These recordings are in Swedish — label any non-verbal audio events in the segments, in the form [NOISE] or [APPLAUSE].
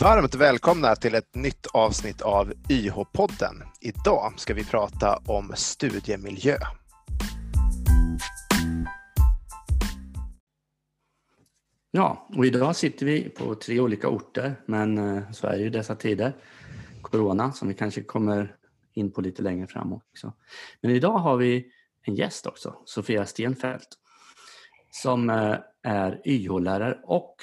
Varmt välkomna till ett nytt avsnitt av YH-podden. Idag ska vi prata om studiemiljö. Ja, och idag sitter vi på tre olika orter, men så är det ju dessa tider. Corona som vi kanske kommer in på lite längre fram också. Men idag har vi en gäst också, Sofia Stenfeldt, som eh, är YH-lärare och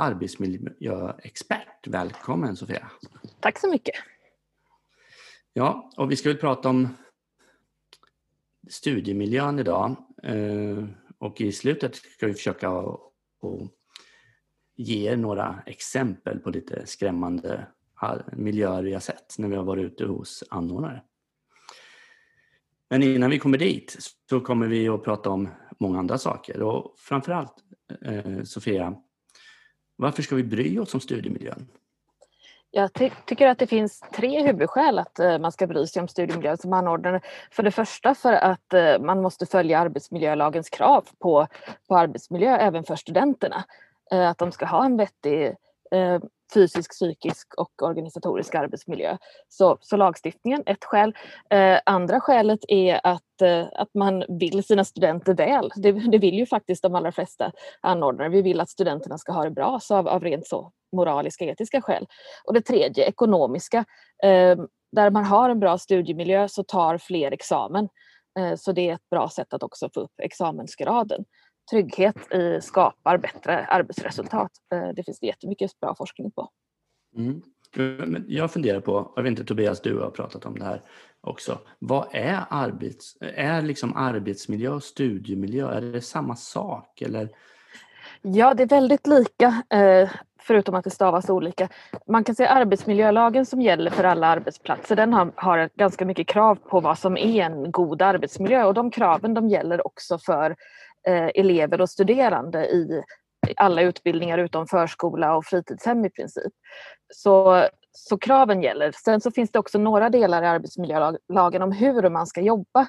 arbetsmiljöexpert. Välkommen Sofia! Tack så mycket! Ja, och vi ska väl prata om studiemiljön idag. Eh, och i slutet ska vi försöka och ge er några exempel på lite skrämmande miljöer vi har sett när vi har varit ute hos anordnare. Men innan vi kommer dit så kommer vi att prata om många andra saker och framförallt eh, Sofia, varför ska vi bry oss om studiemiljön? Jag ty tycker att det finns tre huvudskäl att eh, man ska bry sig om studiemiljön som anordnare. För det första för att eh, man måste följa arbetsmiljölagens krav på, på arbetsmiljö även för studenterna. Eh, att de ska ha en vettig Eh, fysisk, psykisk och organisatorisk arbetsmiljö. Så, så lagstiftningen, ett skäl. Eh, andra skälet är att, eh, att man vill sina studenter väl. Det, det, vill ju faktiskt de allra flesta anordnare. Vi vill att studenterna ska ha det bra så av, av rent så moraliska, etiska skäl. Och det tredje, ekonomiska. Eh, där man har en bra studiemiljö så tar fler examen. Eh, så det är ett bra sätt att också få upp examensgraden trygghet i, skapar bättre arbetsresultat. Eh, det finns det jättemycket bra forskning på. Mm. Jag funderar på, jag vet inte Tobias, du har pratat om det här också. Vad är, arbets, är liksom arbetsmiljö och studiemiljö? Är det samma sak? Eller? Ja, det är väldigt lika, eh, förutom att det stavas olika. Man kan säga arbetsmiljölagen som gäller för alla arbetsplatser, den har, har ganska mycket krav på vad som är en god arbetsmiljö och de kraven de gäller också för Eh, elever och studerande i alla utbildningar utom förskola och fritidshem i princip. Så, så kraven gäller. Sen så finns det också några delar i arbetsmiljölagen om hur man ska jobba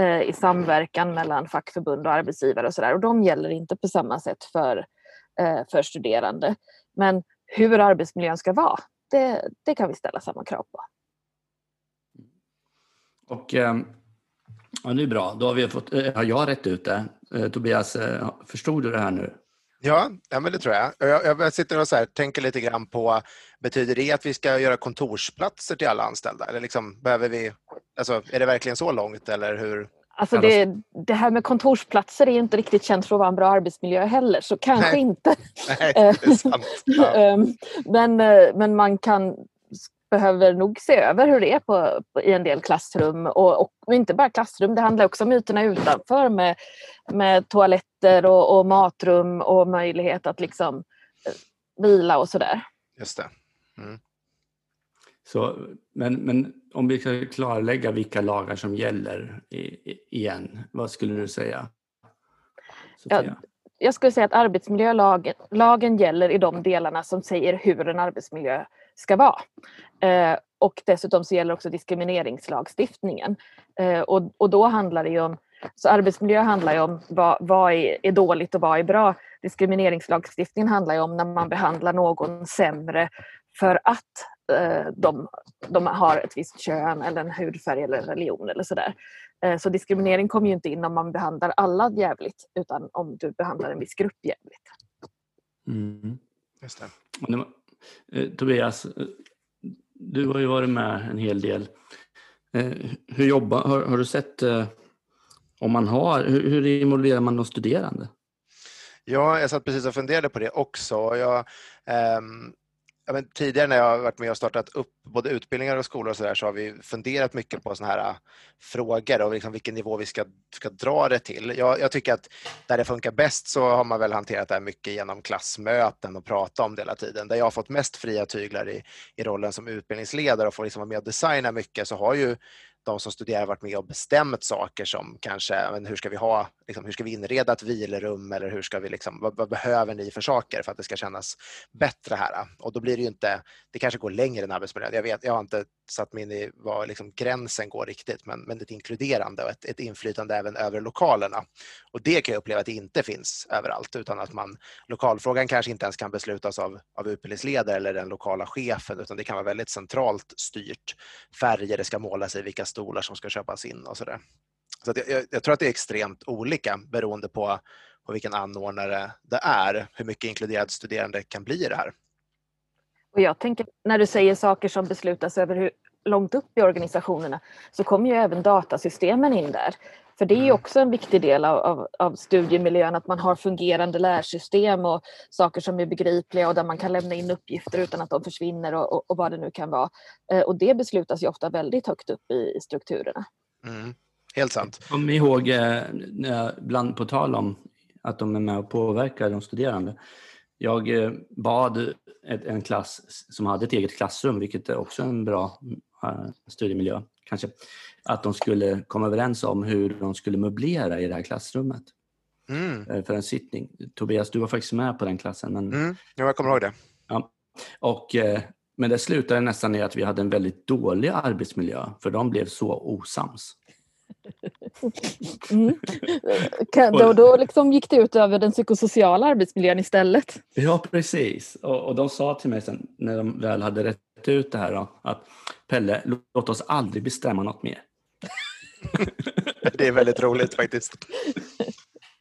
eh, i samverkan mellan fackförbund och arbetsgivare och sådär och de gäller inte på samma sätt för, eh, för studerande. Men hur arbetsmiljön ska vara, det, det kan vi ställa samma krav på. Och eh, Ja, det är bra. Då har, vi fått, eh, har jag rätt ut det. Eh, Tobias, eh, förstod du det här nu? Ja, ja men det tror jag. Jag, jag sitter och så här, tänker lite grann på, betyder det att vi ska göra kontorsplatser till alla anställda? Eller liksom, behöver vi, alltså, är det verkligen så långt eller hur? Alltså det, det här med kontorsplatser är inte riktigt känt för att vara en bra arbetsmiljö heller, så kanske Nej. inte. [LAUGHS] Nej, det är sant. Ja. [LAUGHS] Ehm, men, men man kan behöver nog se över hur det är på, på i en del klassrum och, och, inte bara klassrum, det handlar också om ytorna utanför med, med toaletter och, och matrum och möjlighet att liksom eh, vila och sådär. Just det. Mm. Så, men, men om vi ska klarlägga vilka lagar som gäller i, i, igen, vad skulle du säga? Ja, jag skulle säga att arbetsmiljölagen lagen gäller i de delarna som säger hur en arbetsmiljö ska vara. Eh, och dessutom så gäller också diskrimineringslagstiftningen. Eh, och, och då handlar det ju om så arbetsmiljö handlar ju om vad, vad är, är, dåligt och vad är bra. Diskrimineringslagstiftningen handlar ju om när man behandlar någon sämre för att eh, de, de, har ett visst kön eller en hudfärg eller religion eller sådär. Eh, så diskriminering kommer ju inte in om man behandlar alla jävligt utan om du behandlar en viss grupp jävligt. Mm. Just det. Eh, Tobias, eh, du har ju varit med en hel del. Eh, hur jobbar, har, har du sett eh, om man har, hur, hur involverar man de studerande? Ja, jag satt precis och funderade på det också. Jag, um men, tidigare när jag har varit med och startat upp både utbildningar och skolor och så, där, så har vi funderat mycket på sådana här äh, frågor och liksom vilken nivå vi ska, ska dra det till. Jag, jag, tycker att där det funkar bäst så har man väl hanterat det här mycket genom klassmöten och prata om det hela tiden. Där jag har fått mest fria tyglar i, i rollen som utbildningsledare och får liksom vara med och designa mycket så har ju de som studerar varit med och bestämt saker som kanske, men hur ska vi ha liksom, hur ska vi inreda ett vilorum eller hur ska vi liksom, vad, vad, behöver ni för saker för att det ska kännas bättre här? Och då blir det ju inte, det kanske går längre än arbetsmiljön. Jag vet, jag har inte satt mig in i var liksom gränsen går riktigt, men, men ett inkluderande och ett, ett inflytande även över lokalerna. Och det kan jag uppleva att det inte finns överallt, utan att man, lokalfrågan kanske inte ens kan beslutas av, av utbildningsledare eller den lokala chefen, utan det kan vara väldigt centralt styrt. Färger det ska målas i, vilka stolar som ska köpas in och sådär. Så jag, jag, tror att det är extremt olika beroende på, på vilken anordnare det är, hur mycket inkluderad studerande kan bli i det här. Och jag tänker, när du säger saker som beslutas över hur långt upp i organisationerna så kommer ju även datasystemen in där. För det är mm. också en viktig del av, av, av, studiemiljön att man har fungerande lärsystem och saker som är begripliga och där man kan lämna in uppgifter utan att de försvinner och, och, och vad det nu kan vara. Eh, och det beslutas ju ofta väldigt högt upp i, i strukturerna. Mm. Helt sant. Kom ihåg, eh, bland på tal om att de är med och påverkar de studerande. Jag eh, bad en klass som hade ett eget klassrum, vilket är också en bra studiemiljö, kanske, att de skulle komma överens om hur de skulle möblera i det här klassrummet mm. för en sittning. Tobias, du var faktiskt med på den klassen. Men... Mm, jag kommer ihåg det. Ja. Och, men det slutade nästan i att vi hade en väldigt dålig arbetsmiljö, för de blev så osams. Mm. Då, då liksom gick det ut över den psykosociala arbetsmiljön istället. Ja, precis. Och, och de sa till mig sen när de väl hade rätt ut det här då, att Pelle, låt oss aldrig bestämma något mer. det är väldigt roligt faktiskt.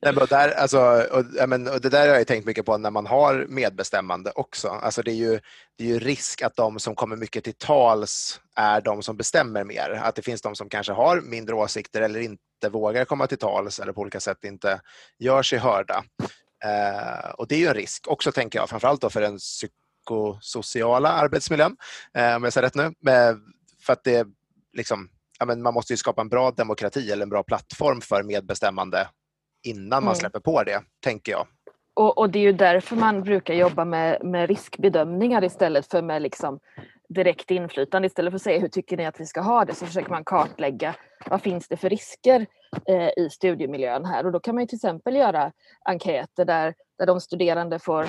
Nej, men där, alltså, och, men, och det där har jag tänkt mycket på när man har medbestämmande också. Alltså, det, är ju, det är ju risk att de som kommer mycket till tals är de som bestämmer mer. Att det finns de som kanske har mindre åsikter eller inte vågar komma till tals eller på olika sätt inte gör sig hörda. Eh, och det är ju en risk också, tänker jag, framförallt då för den psykosociala arbetsmiljön, eh, om jag säger rätt nu. För att det liksom, ja, men man måste ju skapa en bra demokrati eller en bra plattform för medbestämmande innan man mm. släpper på det, tänker jag. Och, och, det är ju därför man brukar jobba med, med riskbedömningar istället för med liksom direkt inflytande. Istället för att säga hur tycker ni att vi ska ha det så försöker man kartlägga vad finns det för risker eh, i studiemiljön här och då kan man till exempel göra enkäter där, där de studerande får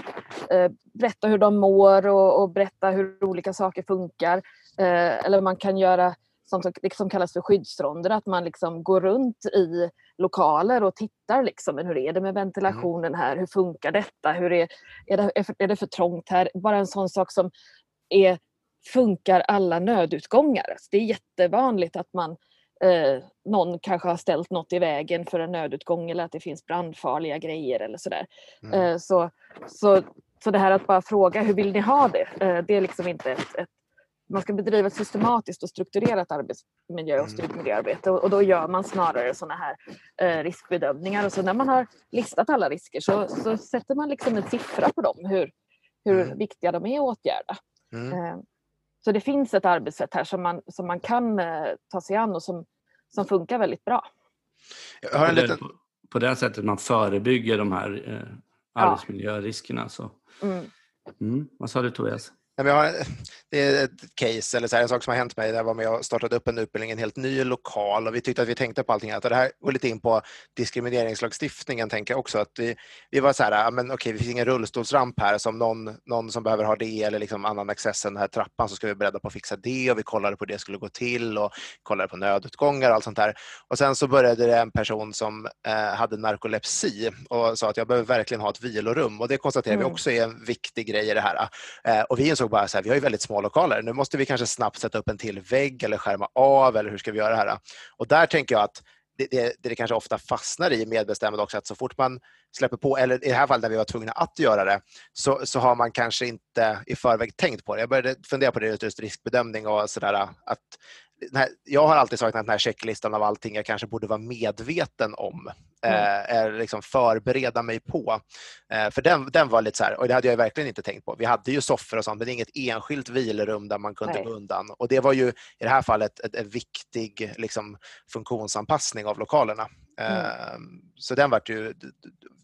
eh, berätta hur de mår och, och, berätta hur olika saker funkar. Eh, eller man kan göra som, som kallas för skyddsronder, att man liksom går runt i lokaler och tittar liksom, men hur är det med ventilationen här, hur funkar detta, hur är, är, det, är det för trångt här? Bara en sån sak som är, funkar alla nödutgångar? Alltså det är jättevanligt att man eh, någon kanske har ställt något i vägen för en nödutgång eller att det finns brandfarliga grejer eller sådär. Mm. Eh, så, så, så det här att bara fråga hur vill ni ha det? Eh, det är liksom inte ett, ett man ska bedriva ett systematiskt och strukturerat arbetsmiljö och mm. studiemiljöarbete och, och då gör man snarare sådana här eh, riskbedömningar och så när man har listat alla risker så, så sätter man liksom en siffra på dem, hur, hur mm. viktiga de är att åtgärda. Mm. Så det finns ett arbetssätt här som man, som man kan eh, ta sig an och som, som funkar väldigt bra. Jag har en liten... på, på det sättet man förebygger de här eh, arbetsmiljöriskerna. Så. Mm. Mm. Vad sa du Tobias? Jag har, det är ett case, eller så här, en sak som har hänt mig. Jag var med och startade upp en utbildning, en helt ny lokal och vi tyckte att vi tänkte på allting annat. Och det här går lite in på diskrimineringslagstiftningen, tänker jag också. Att vi, vi var så här, men okej, vi finns ingen rullstolsramp här, så om någon, någon som behöver ha det eller liksom annan access än den här trappan så ska vi vara beredda på att fixa det och vi kollade på hur det skulle gå till och kollade på nödutgångar och allt sånt där. Och sen så började det en person som eh, hade narkolepsi och sa att jag behöver verkligen ha ett vilorum och det konstaterar mm. vi också är en viktig grej i det här. Eh, och vi insåg insåg bara så här, vi har ju väldigt små lokaler. Nu måste vi kanske snabbt sätta upp en till vägg eller skärma av eller hur ska vi göra det här? Och där tänker jag att det, det, det kanske ofta fastnar i medbestämmande också, att så fort man släpper på, eller i det här fallet när vi var tvungna att göra det, så, så har man kanske inte i förväg tänkt på det. Jag började fundera på det just riskbedömning och sådär, att här, jag har alltid saknat den här checklistan av allting jag kanske borde vara medveten om. Mm. Eh, liksom förbereda mig på. Eh, för den, den var lite så här, och det hade jag verkligen inte tänkt på. Vi hade ju soffor och sånt, men inget enskilt vilorum där man kunde Nej. gå undan. Och det var ju i det här fallet en, en viktig liksom, funktionsanpassning av lokalerna. Mm. Eh, så den var ju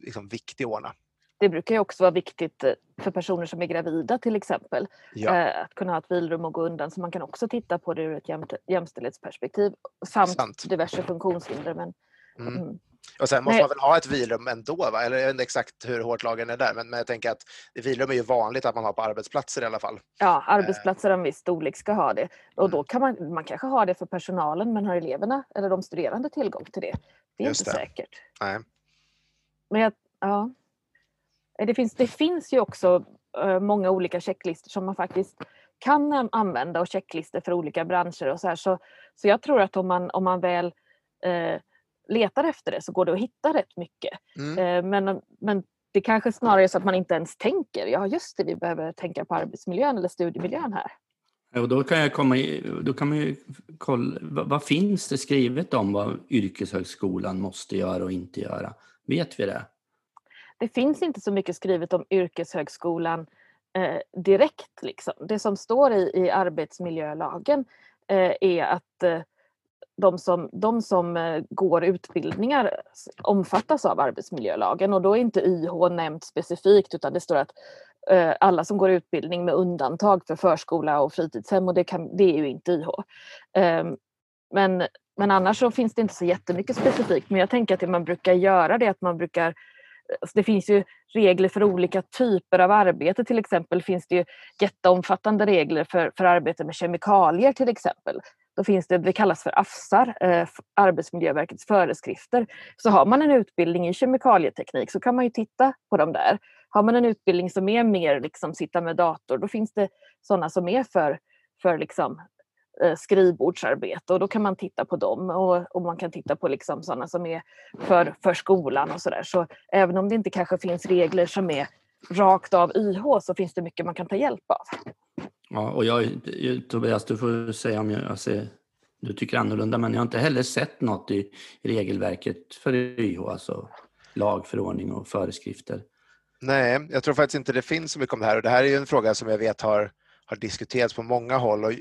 liksom, viktig att ordna. Det brukar ju också vara viktigt eh, för personer som är gravida till exempel. Ja. Eh, att kunna ha ett vilrum och gå undan. Så man kan också titta på det ur ett jämställdhetsperspektiv. Samt Sant. diverse funktionshinder. Men, mm. Mm. Och sen måste Nej. man väl ha ett vilrum ändå, va? eller jag vet inte exakt hur hårt lagen är där, men, men jag tänker att vilrum är ju vanligt att man har på arbetsplatser i alla fall. Ja, arbetsplatser av en viss storlek ska ha det. Och då mm. kan man, man kanske ha det för personalen, men har eleverna eller de studerande tillgång till det? Det är Just inte det. säkert. Nej. Men jag, ja. det, finns, det finns ju också uh, många olika checklistor som man faktiskt kan använda och checklistor för olika branscher och så här. Så, så jag tror att om man, om man väl uh, letar efter det så går det att hitta rätt mycket. Mm. Uh, men, men det kanske snarare är så att man inte ens tänker, ja just det, vi behöver tänka på arbetsmiljön eller studiemiljön här. Och då kan, jag komma i, då kan man ju kolla, vad, vad, finns det skrivet om vad yrkeshögskolan måste göra och inte göra? Vet vi det? Det finns inte så mycket skrivet om yrkeshögskolan eh, direkt. Liksom. Det som står i, i arbetsmiljölagen eh, är att eh, de som, de som eh, går utbildningar omfattas av arbetsmiljölagen och då är inte YH nämnt specifikt utan det står att eh, alla som går utbildning med undantag för förskola och fritidshem och det, kan, det är ju inte YH. Ehm, men, men annars så finns det inte så jättemycket specifikt men jag tänker att det man brukar göra det är att man brukar eh, det finns ju regler för olika typer av arbete. Till exempel finns det ju jätteomfattande regler för, för arbete med kemikalier till exempel. Då finns det, det kallas för AFSar, eh, Arbetsmiljöverkets föreskrifter. Så har man en utbildning i kemikalieteknik så kan man ju titta på dem där. Har man en utbildning som är mer liksom sitta med dator, då finns det sådana som är för, för liksom Eh, skrivbordsarbete och då kan man titta på dem och, och man kan titta på liksom sådana som är för, för skolan och sådär. Så även om det inte kanske finns regler som är rakt av YH så finns det mycket man kan ta hjälp av. Ja, och jag, Tobias, du får säga om jag, ser, du tycker annorlunda, men jag har inte heller sett något i regelverket för YH, alltså lagförordning och föreskrifter. Nej, jag tror faktiskt inte det finns så mycket om det här och det här är ju en fråga som jag vet har har diskuterats på många håll och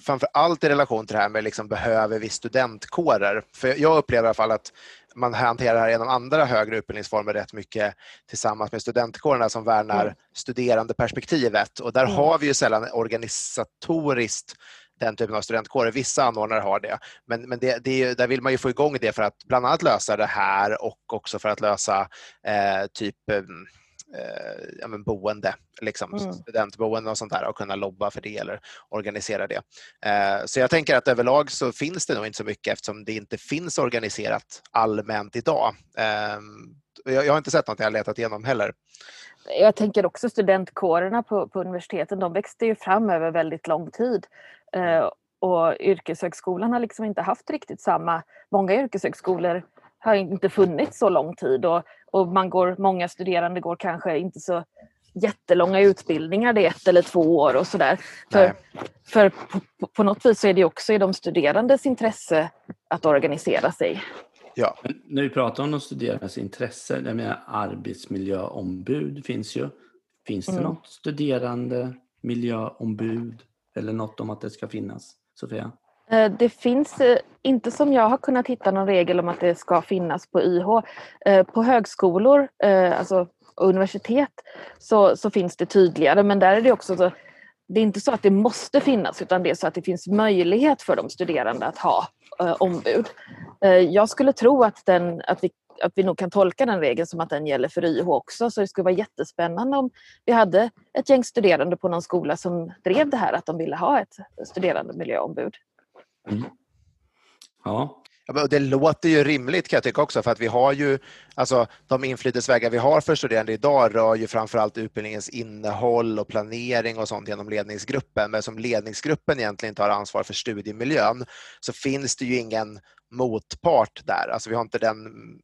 framför allt i relation till det här med liksom behöver vi studentkårer? För jag upplever i alla fall att man hanterar det här genom andra högre utbildningsformer rätt mycket tillsammans med studentkårerna som värnar mm. studerandeperspektivet och där mm. har vi ju sällan organisatoriskt den typen av studentkårer. Vissa anordnare har det, men, men det, det, där vill man ju få igång det för att bland annat lösa det här och också för att lösa eh, typ mm, eh, ja, men boende, liksom, mm. studentboende och sånt där och kunna lobba för det eller organisera det. Eh, så jag tänker att överlag så finns det nog inte så mycket eftersom det inte finns organiserat allmänt idag. Eh, jag, jag har inte sett något jag har letat igenom heller. Jag tänker också studentkårerna på, på universiteten, de växte ju fram över väldigt lång tid. Eh, och yrkeshögskolan har liksom inte haft riktigt samma, många yrkeshögskolor har inte funnits så lång tid och, och man går, många studerande går kanske inte så jättelånga utbildningar, det är ett eller två år och sådär. För, för på, på, något vis så är det också i de studerandes intresse att organisera sig. Ja. Men när vi pratar om de studerandes intresse, jag menar arbetsmiljöombud finns ju. Finns det mm. något studerande miljöombud eller något om att det ska finnas? Sofia? Eh, det finns eh, inte som jag har kunnat hitta någon regel om att det ska finnas på YH. Eh, på högskolor, alltså universitet, så, så finns det tydligare men där är det också så det är inte så att det måste finnas utan det är så att det finns möjlighet för de studerande att ha eh, ombud. Eh, jag skulle tro att, den, att, vi, att vi nog kan tolka den regeln som att den gäller för YH också så det skulle vara jättespännande om vi hade ett gäng studerande på någon skola som drev det här att de ville ha ett studerande miljöombud. Mm. Ja. Ja, det låter ju rimligt kan jag tycka också för att vi har ju, alltså de inflytelsevägar vi har för studerande idag rör ju framförallt utbildningens innehåll och planering och sånt genom ledningsgruppen. Men som ledningsgruppen egentligen tar ansvar för studiemiljön så finns det ju ingen motpart där. Alltså vi har inte den,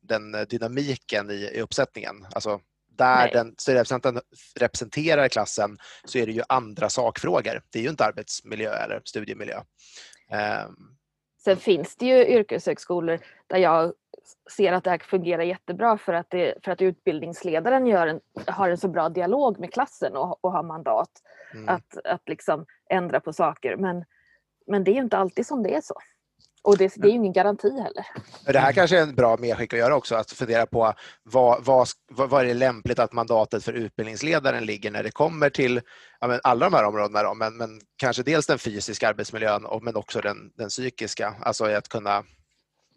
den dynamiken i, i uppsättningen. Alltså där Nej. den styrelserepresentanten representerar klassen så är det ju andra sakfrågor. Det är ju inte arbetsmiljö eller studiemiljö. Um, Sen finns det ju yrkeshögskolor där jag ser att det här fungerar jättebra för att, det, för att utbildningsledaren gör en, har en så bra dialog med klassen och, och har mandat mm. att, att liksom ändra på saker. Men, men det är inte alltid som det är så. Och det, det är ju ingen garanti heller. Det här kanske är en bra medskick att göra också, att fundera på vad, vad, vad är det lämpligt att mandatet för utbildningsledaren ligger när det kommer till ja, alla de här områdena. Då, men, men kanske dels den fysiska arbetsmiljön och, men också den, den psykiska, alltså att kunna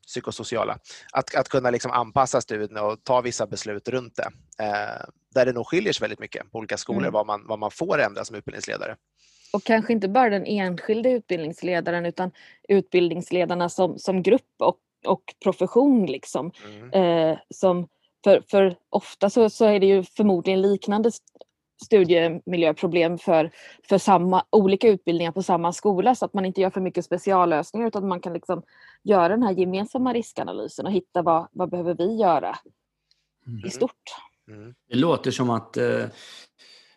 psykosociala. Att, att kunna liksom anpassa studierna och ta vissa beslut runt det. Eh, där det nog skiljer sig väldigt mycket på olika skolor Mm. vad, man, vad man får ändra som utbildningsledare. Och kanske inte bara den enskilde utbildningsledaren utan utbildningsledarna som, som grupp och, och profession. Liksom. Mm. Eh, som för, för ofta så, så är det ju förmodligen liknande st- studiemiljöproblem för, för samma, olika utbildningar på samma skola så att man inte gör för mycket speciallösningar utan man kan liksom göra den här gemensamma riskanalysen och hitta vad, vad behöver vi göra i stort. Mm. Det låter som att eh,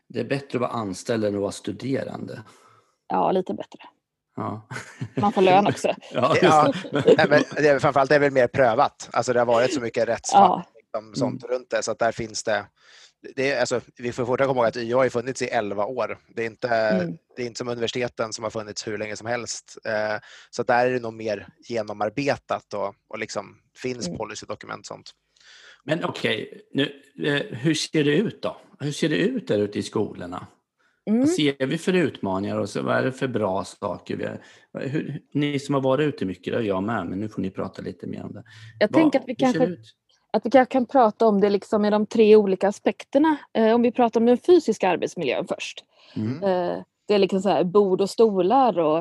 det är bättre att vara anställd än att vara studerande. Ja, lite bättre. Ja. Man får lön också. [LAUGHS] ja, Ja, men det är, framförallt är det väl mer prövat. Alltså det har varit så mycket rättsfall Ja. liksom, sånt runt det så att där finns det det är, alltså, vi får fortfarande komma ihåg att YA har funnits i 11 år. Det är, inte, Mm. det är inte som universiteten som har funnits hur länge som helst. Eh, så där är det nog mer genomarbetat och, och liksom finns Mm. policydokument och sånt. Men okej, nu, eh, hur ser det ut då? Hur ser det ut där ute i skolorna? Mm. Vad ser vi för utmaningar och så, vad är det för bra saker? Vi har, hur, ni som har varit ute mycket, det jag med, men nu får ni prata lite mer om det. Jag Vad- tänker att vi kanske att vi kanske kan prata om det liksom i de tre olika aspekterna. Eh, om vi pratar om den fysiska arbetsmiljön först. Mm. Eh, det är liksom så här bord och stolar och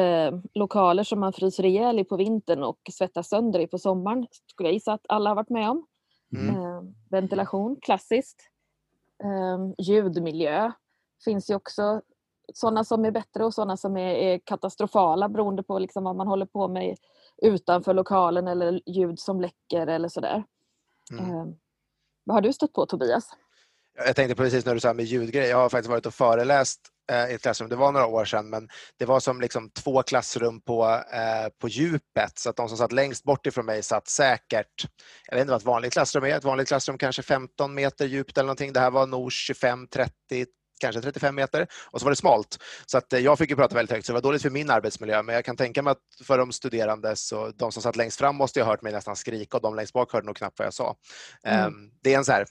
eh, lokaler som man fryser ihjäl i på vintern och svettas sönder i på sommaren. Skulle jag gissa att alla har varit med om. Mm. Eh, ventilation, klassiskt. Eh, ljudmiljö finns ju också sådana som är bättre och sådana som är, är katastrofala beroende på liksom vad man håller på med utanför lokalen eller ljud som läcker eller sådär. Mm. Eh, vad har du stött på Tobias? Jag tänkte precis när du sa med ljudgrej. Jag har faktiskt varit och föreläst eh, i ett klassrum. Det var några år sedan, men det var som liksom två klassrum på, eh, på djupet. Så att de som satt längst bort ifrån mig satt säkert, jag vet inte vad ett vanligt klassrum är. Ett vanligt klassrum kanske 15 meter djupt eller någonting. Det här var nog 25, 30, kanske 35 meter. Och så var det smalt. Så att eh, jag fick ju prata väldigt högt, så det var dåligt för min arbetsmiljö. Men jag kan tänka mig att för de studerande, så de som satt längst fram måste ju ha hört mig nästan skrika och de längst bak hörde nog knappt vad jag sa. Mm. Ehm, Det är en så här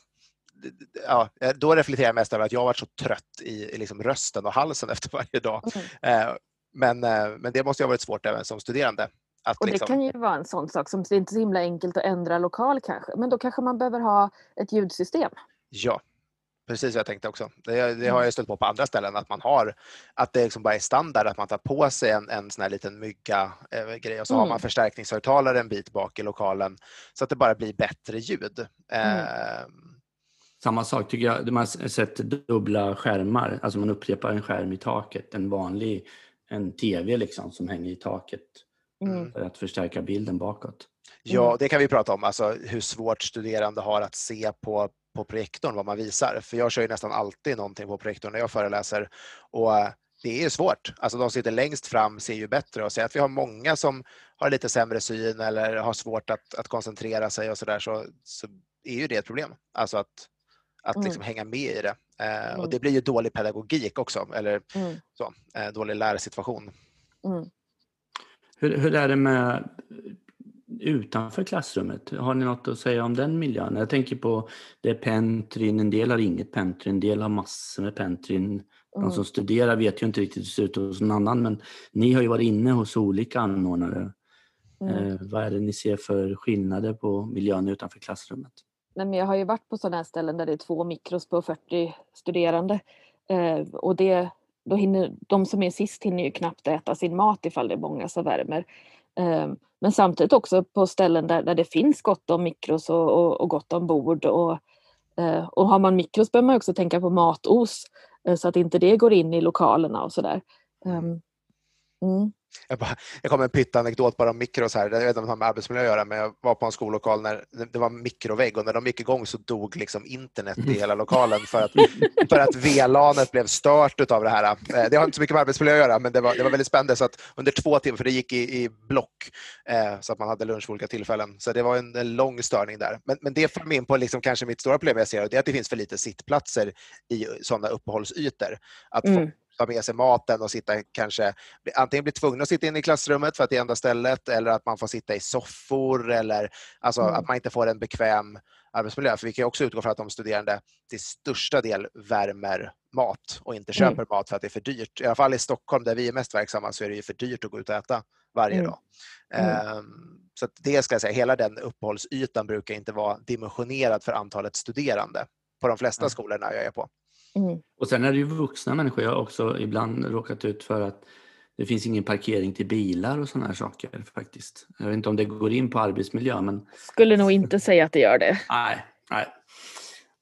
ja, då reflekterar jag mest över att jag har varit så trött i, i liksom rösten och halsen efter varje dag. Mm. Eh, Men, eh, men det måste ju ha varit svårt även som studerande. Att Och det liksom, kan ju vara en sån sak som det är inte så himla enkelt att ändra lokal kanske. Men då kanske man behöver ha ett ljudsystem. Ja, precis vad jag tänkte också. Det, det Mm. har jag stött på på andra ställen, att man har, att det liksom bara är standard att man tar på sig en, en sån här liten mygga eh, grej och så har Mm. man förstärkningshögtalare en bit bak i lokalen så att det bara blir bättre ljud. Mm. Samma sak tycker jag, man har sett dubbla skärmar, alltså man upprepar en skärm i taket, en vanlig en tv liksom som hänger i taket Mm. för att förstärka bilden bakåt. Ja, Mm. det kan vi prata om, alltså hur svårt studerande har att se på, på projektorn vad man visar. För jag kör ju nästan alltid någonting på projektorn när jag föreläser. Och eh, det är ju svårt. Alltså de som sitter längst fram ser ju bättre och säger att vi har många som har lite sämre syn eller har svårt att, att koncentrera sig och sådär så, så är ju det ett problem. Alltså att, att Mm. liksom hänga med i det. Eh, och Mm. det blir ju dålig pedagogik också, eller Mm. så, eh, dålig lärsituation. Mm. Hur, hur är det med utanför klassrummet? Har ni något att säga om den miljön? Jag tänker på det är pentryn, en del har inget pentryn, en del har massor med pentryn. De Mm. som studerar vet ju inte riktigt hur det ser ut hos någon annan men ni har ju varit inne hos olika anordnare. Mm. Eh, vad är det ni ser för skillnader på miljön utanför klassrummet? Nej, men jag har ju varit på sådana här ställen där det är två mikros på 40 studerande. Eh, och det, då hinner, de som är sist hinner ju knappt äta sin mat ifall det är många som värmer. Eh, men samtidigt också på ställen där, där det finns gott om mikros och, och, och gott om bord. Och, eh, och har man mikros behöver man också tänka på matos eh, så att inte det går in i lokalerna och sådär. Um, mm, jag, bara, jag kommer en pyttanekdot bara om mikros här. Jag vet inte om det har med arbetsmiljö att göra, men jag var på en skollokal när det var mikrovägg och när de gick igång så dog liksom internet i hela lokalen för att, för att VLANet blev stört av det här. Eh, Det har inte så mycket med arbetsmiljö att göra, men det var, det var väldigt spännande. Så att under två timmar, för det gick i, i block, eh, så att man hade lunch på olika tillfällen. Så det var en, en lång störning där. Men, men det för mig in på liksom kanske mitt stora problem jag ser, det är att det finns för lite sittplatser i sådana uppehållsytor. Att Mm. folk ta med sig maten och sitta kanske, antingen bli tvungna att sitta inne i klassrummet för att det är enda stället eller att man får sitta i soffor eller alltså Mm. att man inte får en bekväm arbetsmiljö. För vi kan också utgå från att de studerande till största del värmer mat och inte Mm. köper mat för att det är för dyrt. I alla fall i Stockholm där vi är mest verksamma så är det ju för dyrt att gå ut och äta varje Mm. dag. Mm. Ehm, Så det ska jag säga, hela den uppehållsytan brukar inte vara dimensionerad för antalet studerande på de flesta skolorna jag är på. Mm. Och sen är det ju vuxna människor. Jag har också ibland råkat ut för att det finns ingen parkering till bilar och sådana här saker faktiskt. Jag vet inte om det går in på arbetsmiljö men Skulle nog inte säga att det gör det. nej, nej.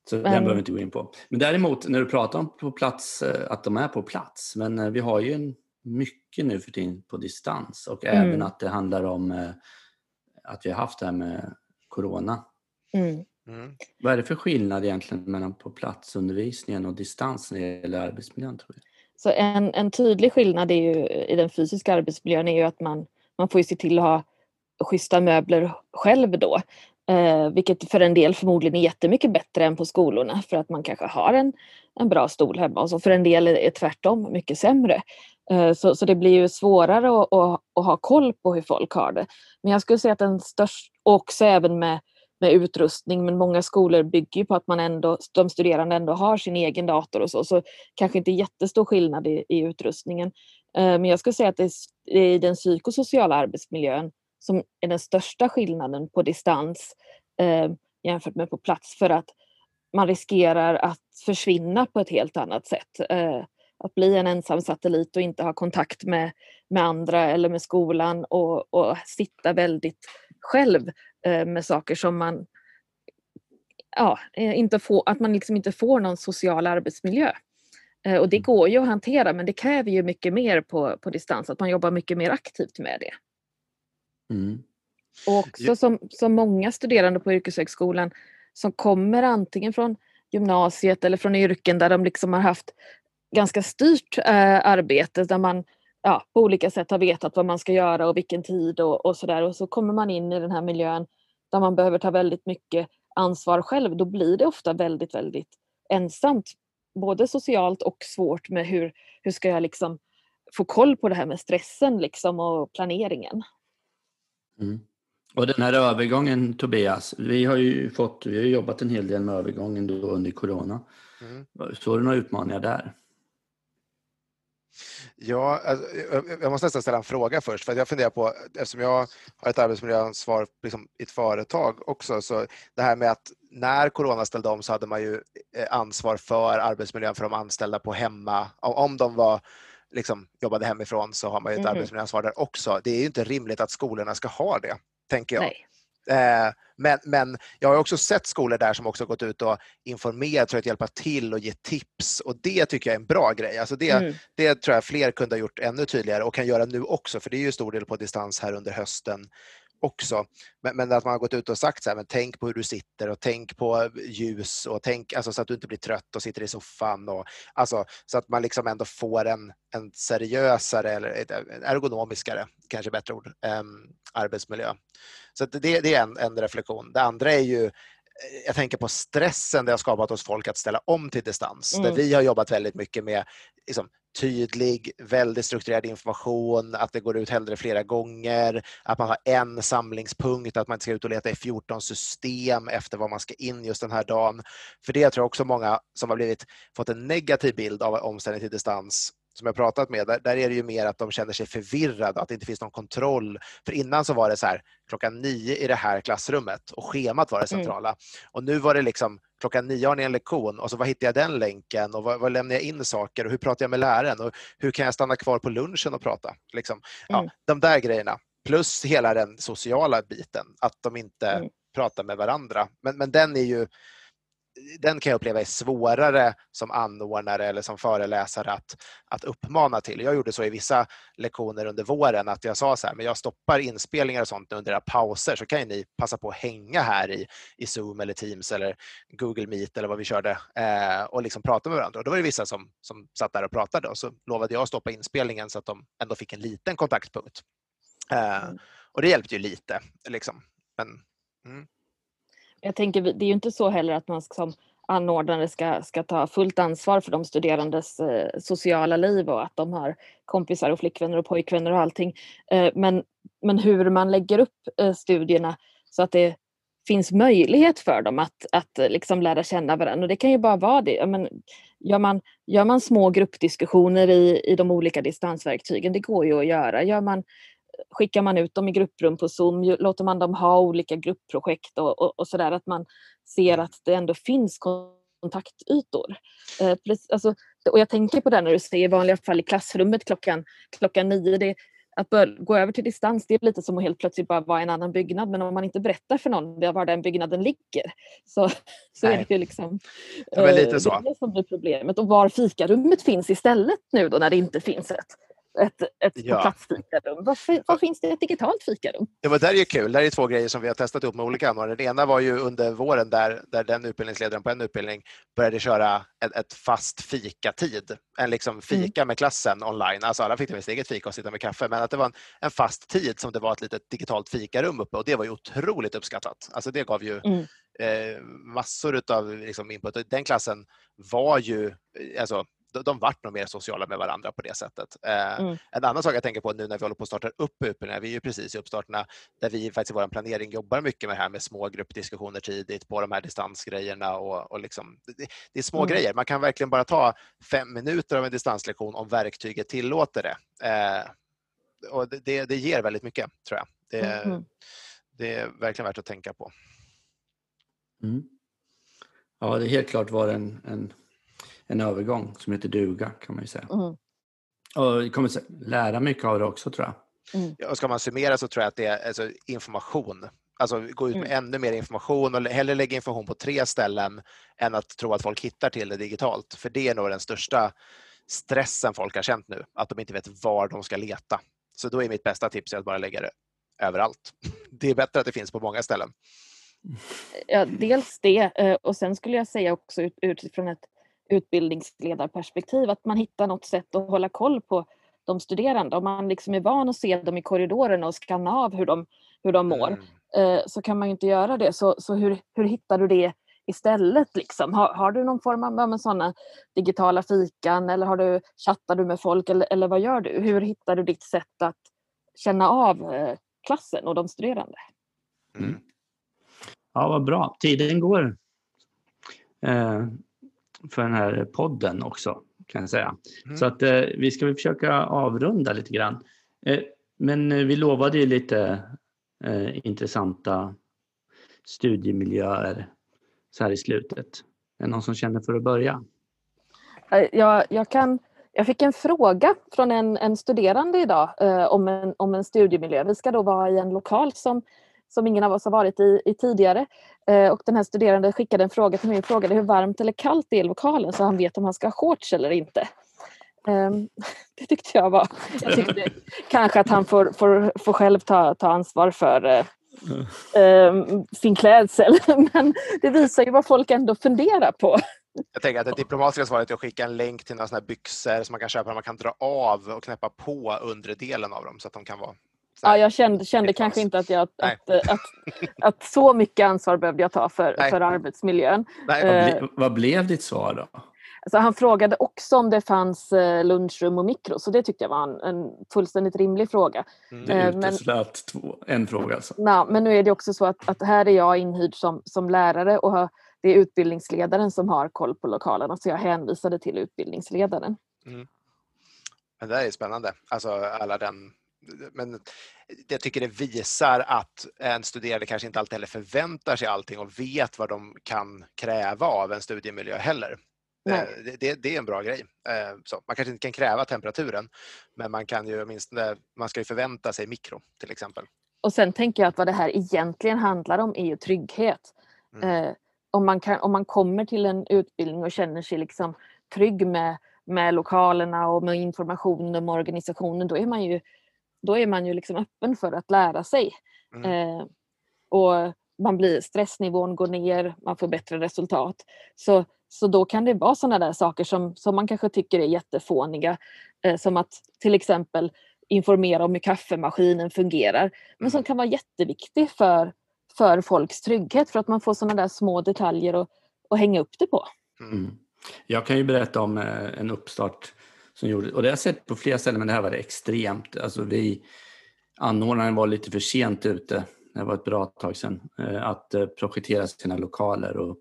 Så den Men- behöver vi inte gå in på. Men däremot när du pratar om på plats, eh, att de är på plats. Men eh, vi har ju en, mycket nu för tiden på distans och Mm. även att det handlar om eh, att vi har haft det här med corona. Mm. Mm. Vad är det för skillnad egentligen mellan på platsundervisningen och distans när det gäller arbetsmiljön? Tror jag? Så en, en tydlig skillnad är ju, i den fysiska arbetsmiljön är ju att man, man får ju se till att ha schyssta möbler själv då. Eh, vilket för en del förmodligen är jättemycket bättre än på skolorna för att man kanske har en, en bra stol hemma och så för en del är det tvärtom mycket sämre. Eh, så, så det blir ju svårare att, att, att ha koll på hur folk har det. Men jag skulle säga att den största, också även med, med utrustning, men många skolor bygger ju på att man ändå, de studerande ändå har sin egen dator och så, så kanske inte jättestor skillnad i, i utrustningen. Eh, men jag skulle säga att det är i den psykosociala arbetsmiljön som är den största skillnaden på distans eh, jämfört med på plats för att man riskerar att försvinna på ett helt annat sätt. Eh, att bli en ensam satellit och inte ha kontakt med, med andra eller med skolan och, och sitta väldigt själv eh, med saker som man ja, eh, inte får, att man liksom inte får någon social arbetsmiljö. Eh, Och det går ju att hantera men det kräver ju mycket mer på, på distans, att man jobbar mycket mer aktivt med det. Mm. Och också som, som många studerande på yrkeshögskolan som kommer antingen från gymnasiet eller från yrken där de liksom har haft ganska styrt eh, arbete där man ja, på olika sätt har vetat vad man ska göra och vilken tid och, och sådär. Och så kommer man in i den här miljön där man behöver ta väldigt mycket ansvar själv. Då blir det ofta väldigt, väldigt ensamt. Både socialt och svårt med hur, hur ska jag liksom få koll på det här med stressen liksom och planeringen. Mm. Och den här övergången Tobias, vi har ju fått, vi har jobbat en hel del med övergången då under corona. Mm. Såg du några utmaningar där? Ja, alltså, jag- måste nästan ställa en fråga först. För att jag funderar på, eftersom jag har ett arbetsmiljöansvar liksom, i ett företag också, så det här med att när corona ställde om så hade man ju eh, ansvar för arbetsmiljön för de anställda på hemma. Om- de var, liksom, jobbade hemifrån så har man ju ett Mhm. arbetsmiljöansvar där också. Det är ju inte rimligt att skolorna ska ha det, tänker jag. Nej. Eh, Men, men jag har också sett skolor där som också gått ut och informerat för att hjälpa till och ge tips och det tycker jag är en bra grej. Alltså det, Mm. det tror jag fler kunde ha gjort ännu tydligare och kan göra nu också för det är ju stor del på distans här under hösten också. Men, men att man har gått ut och sagt så här, men tänk på hur du sitter och tänk på ljus och tänk alltså, så att du inte blir trött och sitter i soffan. Och, alltså, så att man liksom ändå får en, en seriösare eller en ergonomiskare, kanske bättre ord, em, arbetsmiljö. Så det, det är en, en reflektion. Det andra är ju jag tänker på stressen det har skapat hos folk att ställa om till distans. Där Mm. vi har jobbat väldigt mycket med liksom, tydlig, väldigt strukturerad information, att det går ut hellre flera gånger, att man har en samlingspunkt, att man inte ska ut och leta i 14 system efter vad man ska in just den här dagen. För det tror jag också många som har blivit, fått en negativ bild av omställning till distans som jag pratat med, där, där är det ju mer att de känner sig förvirrade, att det inte finns någon kontroll. För innan så var det så här, klockan nio i det här klassrummet och schemat var det Mm. centrala. Och nu var det liksom, klockan nio har ni en lektion och så var hittar jag den länken och var, var lämnar jag in saker och hur pratar jag med läraren och hur kan jag stanna kvar på lunchen och prata? Liksom. Ja, Mm. De där grejerna. Plus hela den sociala biten, att de inte Mm. pratar med varandra. Men, men den är ju den kan jag uppleva är svårare som anordnare eller som föreläsare att, att uppmana till. Jag gjorde så i vissa lektioner under våren att jag sa så här, men jag stoppar inspelningar och sånt under era pauser så kan ju ni passa på att hänga här i, i Zoom eller Teams eller Google Meet eller vad vi körde eh, och liksom prata med varandra. Och då var det vissa som, som satt där och pratade och så lovade jag att stoppa inspelningen så att de ändå fick en liten kontaktpunkt. Eh, Mm. och det hjälpte ju lite. Liksom. Men, mm. Jag tänker, det är ju inte så heller att man som anordnare ska, ska ta fullt ansvar för de studerandes eh, sociala liv och att de har kompisar och flickvänner och pojkvänner och allting. Eh, men, men hur man lägger upp eh, studierna så att det finns möjlighet för dem att, att eh, liksom lära känna varandra. Och det kan ju bara vara det. Men, gör man, gör man små gruppdiskussioner i, i de olika distansverktygen, det går ju att göra. Gör man, skickar man ut dem i grupprum på Zoom, låter man dem ha olika gruppprojekt och, och, och sådär, att man ser att det ändå finns kontaktytor. Eh, alltså, och jag tänker på det när du säger i vanliga fall i klassrummet klockan, klockan nio. Det, att börja, gå över till distans det är lite som att helt plötsligt bara vara i en annan byggnad men om man inte berättar för någon var den byggnaden ligger så, så är det ju liksom ja, lite så. det som blir problemet. Och var fikarummet finns istället nu då när det inte finns ett ett, ett ja. på plats fikarum. Var, var finns det ett digitalt fikarum? Ja, men där är kul. Det är två grejer som vi har testat upp med olika anordnare. Det ena var ju under våren där, där den utbildningsledaren på en utbildning började köra ett, ett fast fikatid. En liksom mm. fika mm. med klassen online. Alltså alla fick sitt eget fika och sitta med kaffe, men att det var en, en, fast tid som det var ett litet digitalt fikarum uppe och det var ju otroligt uppskattat. Alltså det gav ju mm. eh, massor av liksom input. Den klassen var ju, alltså de, de vart nog mer sociala med varandra på det sättet. Eh, mm. En annan sak jag tänker på nu när vi håller på att starta upp utbildningar, vi är ju precis i uppstarterna där vi faktiskt i vår planering jobbar mycket med det här med små gruppdiskussioner tidigt på de här distansgrejerna och, och liksom, det, det är små mm. grejer. Man kan verkligen bara ta fem minuter av en distanslektion om verktyget tillåter det. Eh, och det, det ger väldigt mycket tror jag. Det, mm. det är verkligen värt att tänka på. Mm. Ja, det är helt klart var en, en en övergång som heter duga kan man ju säga. Mm. Och vi kommer lära mycket av det också tror jag. Mm. Ja, ska man summera så tror jag att det är alltså, information. Alltså gå ut med mm. ännu mer information och hellre lägga information på tre ställen än att tro att folk hittar till det digitalt. För det är nog den största stressen folk har känt nu, att de inte vet var de ska leta. Så då är mitt bästa tips att bara lägga det överallt. [LAUGHS] Det är bättre att det finns på många ställen. Ja, dels det eh, och sen skulle jag säga också utifrån ett utbildningsledarperspektiv, att man hittar något sätt att hålla koll på de studerande. Om man liksom är van att se dem i korridorerna och skanna av hur de, hur de mår mm. Eh, så kan man ju inte göra det. Så, så hur, hur hittar du det istället? Liksom? Har, har du någon form av sådana digitala fikan eller har du, chattar du med folk eller, eller vad gör du? Hur hittar du ditt sätt att känna av eh, klassen och de studerande? Mm. Ja, vad bra. Tiden går. Eh, för den här podden också kan jag säga. Mm. Så att eh, vi ska väl försöka avrunda lite grann. Eh, men eh, vi lovade ju lite eh, intressanta studiemiljöer så här i slutet. Är det någon som känner för att börja? Eh, jag, jag, kan, jag fick en fråga från en, en studerande idag eh, om, en, om en studiemiljö. Vi ska då vara i en lokal som som ingen av oss har varit i, i tidigare. Eh, och den här studerande skickade en fråga till mig och frågade hur varmt eller kallt det är i lokalen så han vet om han ska ha shorts eller inte. Eh, [LAUGHS] det tyckte jag var... Jag tyckte kanske att han får, får, får själv ta, ta ansvar för eh, ehm, sin klädsel. [LAUGHS] Men det visar ju vad folk ändå funderar på. Jag tänker att det diplomatiska svaret är att skicka en länk till några såna byxor som man kan köpa, man kan dra av och knäppa på undre delen av dem så att de kan vara Ja, jag kände, kände kanske inte att, jag, att, att, att, att, så mycket ansvar behövde jag ta för, för arbetsmiljön. Nej. Vad, ble, eh, vad blev ditt svar då? Alltså han frågade också om det fanns eh, lunchrum och mikro, så det tyckte jag var en, en fullständigt rimlig fråga. Mm. Det uteslöt två, en fråga alltså? Na, men nu är det också så att, att här är jag inhyrd som, som lärare och har, det är utbildningsledaren som har koll på lokalerna, så jag hänvisade till utbildningsledaren. Mm. Men det är spännande, alltså alla den men jag tycker det visar att en studerande kanske inte alltid heller förväntar sig allting och vet vad de kan kräva av en studiemiljö heller. Eh, det, det, det, är en bra grej. Eh, så man kanske inte kan kräva temperaturen, men man kan ju åtminstone, man ska ju förvänta sig mikro till exempel. Och sen tänker jag att vad det här egentligen handlar om är ju trygghet. Mm. Eh, om, man kan, om man kommer till en utbildning och känner sig liksom trygg med, med lokalerna och med informationen och organisationen, då är man ju då är man ju liksom öppen för att lära sig. Mm. Eh, och man blir, stressnivån går ner, man får bättre resultat. Så, så då kan det vara sådana där saker som, som man kanske tycker är jättefåniga. Eh, som att till exempel informera om hur kaffemaskinen fungerar. Men som mm. kan vara jätteviktig för, för folks trygghet för att man får sådana där små detaljer att, att hänga upp det på. Mm. Jag kan ju berätta om eh, en uppstart som gjorde, och det har jag sett på flera ställen, men det här var det extremt. Alltså vi, anordnaren var lite för sent ute, det var ett bra tag sedan, eh, att eh, projektera sina lokaler. Och,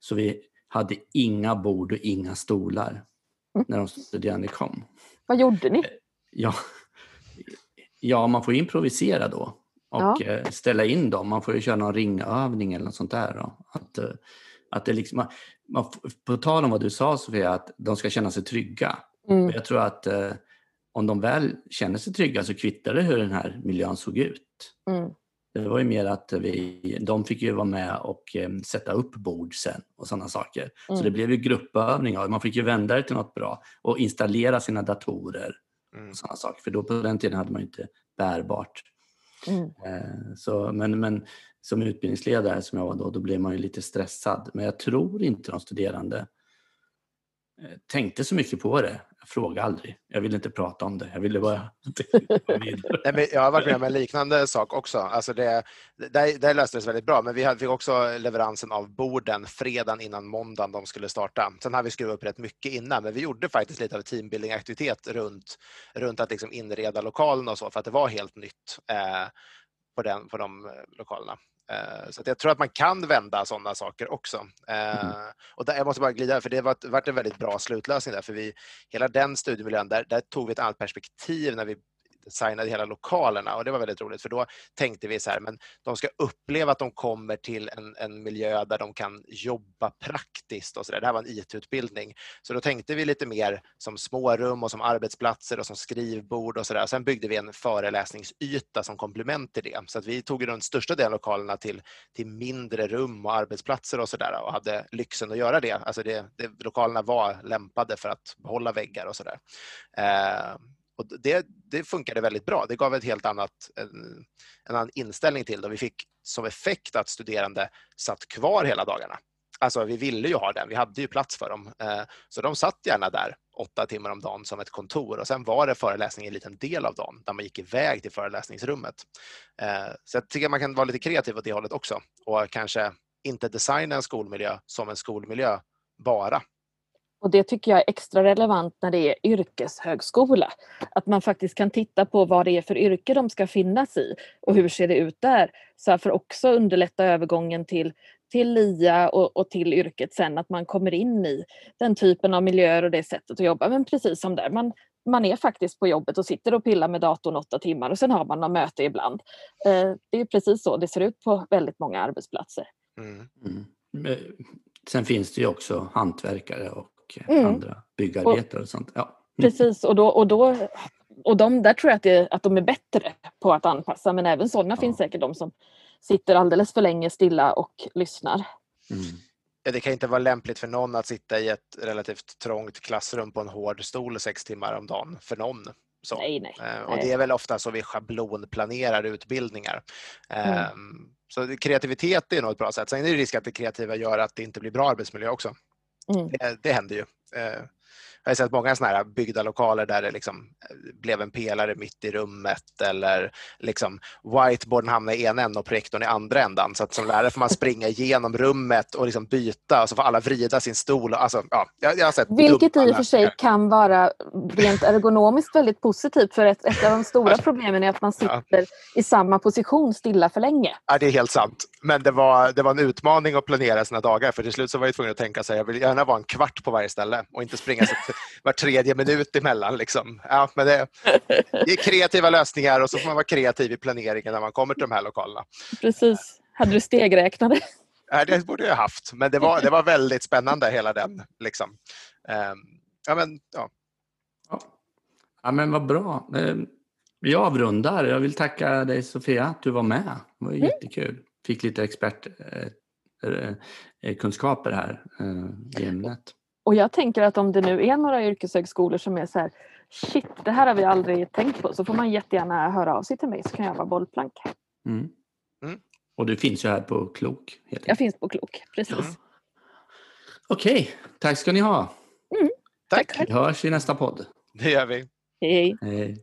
så vi hade inga bord och inga stolar Mm. när de studerande kom. Vad gjorde ni? Ja, ja man får improvisera då och Ja. eh, ställa in dem. Man får ju köra någon ringövning eller något sånt där. Då. Att, eh, att det liksom, man, man, på tal om vad du sa Sofia, att de ska känna sig trygga. Mm. Jag tror att eh, om de väl känner sig trygga så kvittar det hur den här miljön såg ut. Mm. Det var ju mer att vi, de fick ju vara med och eh, sätta upp bord sen och sådana saker. Så Mm. det blev ju gruppövningar. Man fick ju vända det till något bra och installera sina datorer Mm. och sådana saker. För då på den tiden hade man ju inte bärbart. Mm. Eh, så, men, men som utbildningsledare som jag var då, då blev man ju lite stressad. Men jag tror inte de studerande eh, tänkte så mycket på det. Fråga aldrig. Jag ville inte prata om det. Jag ville bara. [LAUGHS] Nej, men jag har varit med om en liknande sak också. Alltså det, där, där löste det sig väldigt bra, men vi hade- fick också leveransen av borden fredagen innan måndagen de skulle starta. Sen hade vi skruvat upp rätt mycket innan, men vi gjorde faktiskt lite av teambuilding-aktivitet runt, runt att liksom inreda lokalen och så, för att det var helt nytt eh, på, den, på de eh, lokalerna. Eh, Så jag tror att man kan vända sådana saker också. Eh, Mm. Och där, jag måste bara glida, för det var varit en väldigt bra slutlösning där, för vi, hela den studiemiljön, där, där tog vi ett annat perspektiv när vi designade hela lokalerna och det var väldigt roligt för då tänkte vi så här, men de ska uppleva att de kommer till en, en miljö där de kan jobba praktiskt och så där. Det här var en IT-utbildning. Så då tänkte vi lite mer som smårum och som arbetsplatser och som skrivbord och så där. Sen byggde vi en föreläsningsyta som komplement till det. Så att vi tog den största delen av lokalerna till, till mindre rum och arbetsplatser och så där och hade lyxen att göra det. Alltså det, det lokalerna var lämpade för att behålla väggar och så där. Eh, och det, det funkade väldigt bra. Det gav ett helt annat, en, en annan inställning till det. Vi fick som effekt att studerande satt kvar hela dagarna. Alltså vi ville ju ha den, vi hade ju plats för dem. Eh, så de satt gärna där åtta timmar om dagen som ett kontor och sen var det föreläsning en liten del av dagen där man gick iväg till föreläsningsrummet. Eh, så jag tycker man kan vara lite kreativ åt det hållet också och kanske inte designa en skolmiljö som en skolmiljö bara. Och det tycker jag är extra relevant när det är yrkeshögskola. Att man faktiskt kan titta på vad det är för yrke de ska finnas i och hur ser det ut där. Så för också underlätta övergången till, till LIA och, och till yrket sen, att man kommer in i den typen av miljöer och det sättet att jobba. Men precis som där, man, man är faktiskt på jobbet och sitter och pillar med datorn åtta timmar och sen har man något möte ibland. Eh, det är precis så det ser ut på väldigt många arbetsplatser. Mm. Mm. Sen finns det ju också hantverkare och eh, Mm. andra byggarbetare och sånt. Ja. Precis, och, då, och, då, och de, där tror jag att, det, att de är bättre på att anpassa, men även sådana Ja. finns säkert de som sitter alldeles för länge stilla och lyssnar. Mm. Ja, Det kan inte vara lämpligt för någon att sitta i ett relativt trångt klassrum på en hård stol sex timmar om dagen för någon. Så. Nej, nej. Eh, Och det är väl ofta så vi schablonplanerar utbildningar. Mm. Ehm, Så kreativitet är nog ett bra sätt. Sen är det risk att det kreativa gör att det inte blir bra arbetsmiljö också. Mm. Det, det händer ju. Eh, jag har sett många sådana här byggda lokaler där det liksom eh, blev en pelare mitt i rummet eller liksom whiteboarden hamnar i ena änden och projektorn i andra ändan. Så att som lärare får man springa [LAUGHS] igenom rummet och liksom byta och så får alla vrida sin stol. Alltså, ja, jag, jag har sett Vilket i och för sig kan vara rent ergonomiskt väldigt positivt för ett, ett av de stora problemen är att man Ja. sitter i samma position stilla för länge. Ja, det är helt sant. Men det var, det var en utmaning att planera sina dagar för till slut så var jag tvungen att tänka sig jag vill gärna vara en kvart på varje ställe och inte springa så [LAUGHS] var tredje minut emellan. Liksom. Ja, men det, det är kreativa lösningar och så får man vara kreativ i planeringen när man kommer till de här lokalerna. Precis. Hade du stegräknare? Ja, det borde jag haft, men det var, det var väldigt spännande hela den. Liksom. Ehm, Ja, men, ja. Ja. ja, men vad bra. Eh, Vi avrundar. Jag vill tacka dig Sofia att du var med. Det var Mm. jättekul. Fick lite expertkunskaper här eh, i ämnet. Och jag tänker att om det nu är några yrkeshögskolor som är så här shit, det här har vi aldrig tänkt på så får man jättegärna höra av sig till mig så kan jag vara bollplank. Mm. Mm. Och du finns ju här på Klok. Jag enkelt. finns på Klok, precis. Mm. Okej, tack ska ni ha. Tack, Vi hörs i nästa podd. det gör vi. Hej. Hej.